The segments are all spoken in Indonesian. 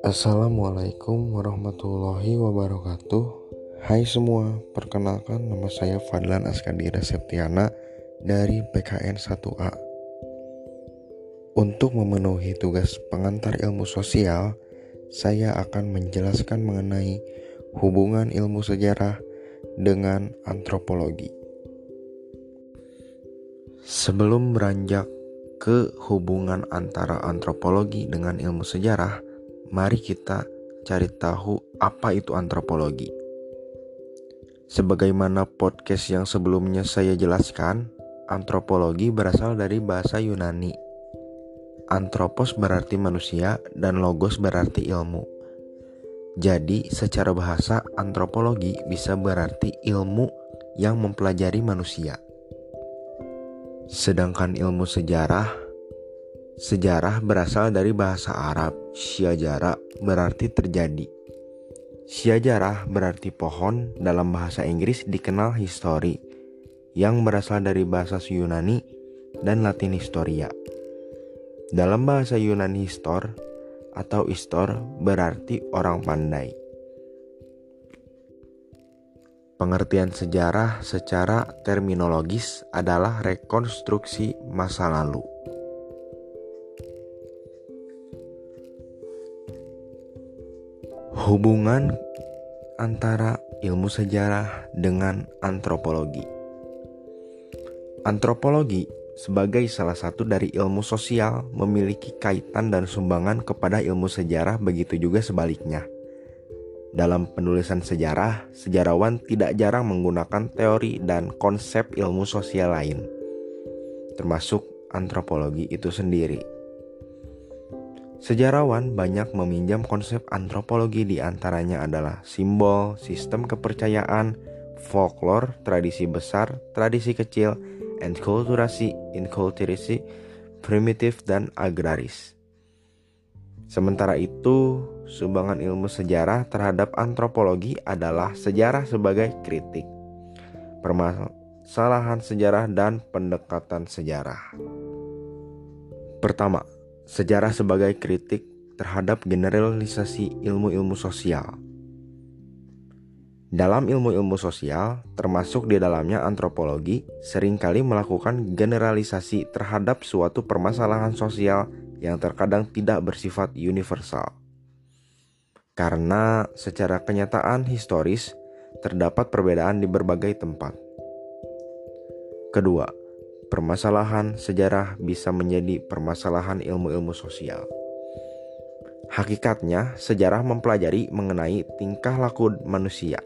Assalamualaikum warahmatullahi wabarakatuh. Hai semua, perkenalkan nama saya Fadlan Askandira Septiana dari PKN 1A Untuk memenuhi tugas pengantar ilmu sosial Saya akan menjelaskan mengenai hubungan ilmu sejarah dengan antropologi Sebelum beranjak ke hubungan antara antropologi dengan ilmu sejarah, mari kita cari tahu apa itu antropologi. Sebagaimana podcast yang sebelumnya saya jelaskan, antropologi berasal dari bahasa Yunani. Antropos berarti manusia dan logos berarti ilmu. Jadi, secara bahasa, antropologi bisa berarti ilmu yang mempelajari manusia. Sedangkan ilmu sejarah, sejarah berasal dari bahasa Arab. Syajarah berarti terjadi. Syajarah berarti pohon dalam bahasa Inggris dikenal histori yang berasal dari bahasa Yunani dan Latin historia. Dalam bahasa Yunani histor atau istor berarti orang pandai. Pengertian sejarah secara terminologis adalah rekonstruksi masa lalu. Hubungan antara ilmu sejarah dengan antropologi. Antropologi sebagai salah satu dari ilmu sosial memiliki kaitan dan sumbangan kepada ilmu sejarah begitu juga sebaliknya. Dalam penulisan sejarah, sejarawan tidak jarang menggunakan teori dan konsep ilmu sosial lain, termasuk antropologi itu sendiri. Sejarawan banyak meminjam konsep antropologi di antaranya adalah simbol, sistem kepercayaan, folklore, tradisi besar, tradisi kecil, enkulturasi, inkulturasi, primitif, dan agraris. Sementara itu, sumbangan ilmu sejarah terhadap antropologi adalah sejarah sebagai kritik, permasalahan sejarah, dan pendekatan sejarah. Pertama, sejarah sebagai kritik terhadap generalisasi ilmu-ilmu sosial. Dalam ilmu-ilmu sosial, termasuk di dalamnya antropologi, sering kali melakukan generalisasi terhadap suatu permasalahan sosial yang terkadang tidak bersifat universal. Karena secara kenyataan historis terdapat perbedaan di berbagai tempat. Kedua, permasalahan sejarah bisa menjadi permasalahan ilmu-ilmu sosial. Hakikatnya, sejarah mempelajari mengenai tingkah laku manusia.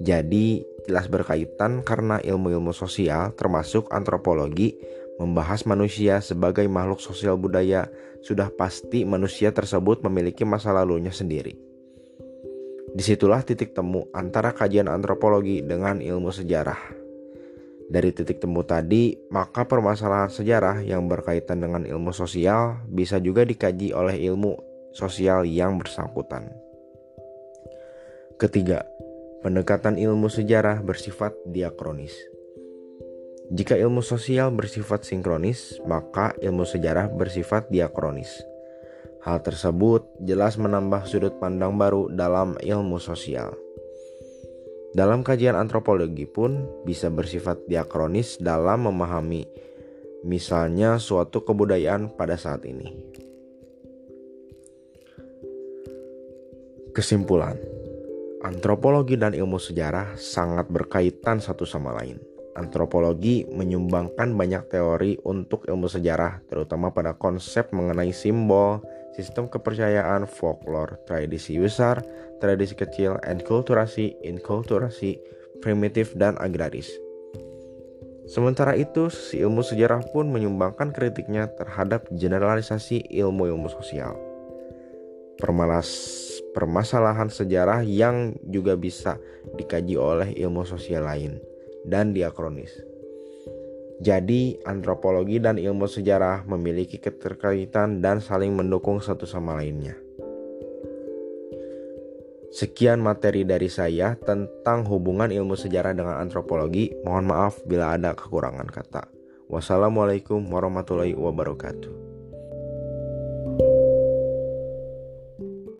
Jadi, jelas berkaitan karena ilmu-ilmu sosial termasuk antropologi membahas manusia sebagai makhluk sosial budaya, sudah pasti manusia tersebut memiliki masa lalunya sendiri. Di situlah titik temu antara kajian antropologi dengan ilmu sejarah. Dari titik temu tadi, maka permasalahan sejarah yang berkaitan dengan ilmu sosial bisa juga dikaji oleh ilmu sosial yang bersangkutan. Ketiga, pendekatan ilmu sejarah bersifat diakronis. Jika ilmu sosial bersifat sinkronis, maka ilmu sejarah bersifat diakronis. Hal tersebut jelas menambah sudut pandang baru dalam ilmu sosial. Dalam kajian antropologi pun bisa bersifat diakronis dalam memahami misalnya suatu kebudayaan pada saat ini. Kesimpulan, antropologi dan ilmu sejarah sangat berkaitan satu sama lain antropologi menyumbangkan banyak teori untuk ilmu sejarah, terutama pada konsep mengenai simbol, sistem kepercayaan, folklore, tradisi besar, tradisi kecil, enkulturasi, inkulturasi, primitif, dan agraris. Sementara itu, si ilmu sejarah pun menyumbangkan kritiknya terhadap generalisasi ilmu-ilmu sosial. Permalas, permasalahan sejarah yang juga bisa dikaji oleh ilmu sosial lain dan diakronis. Jadi, antropologi dan ilmu sejarah memiliki keterkaitan dan saling mendukung satu sama lainnya. Sekian materi dari saya tentang hubungan ilmu sejarah dengan antropologi. Mohon maaf bila ada kekurangan kata. Wassalamualaikum warahmatullahi wabarakatuh.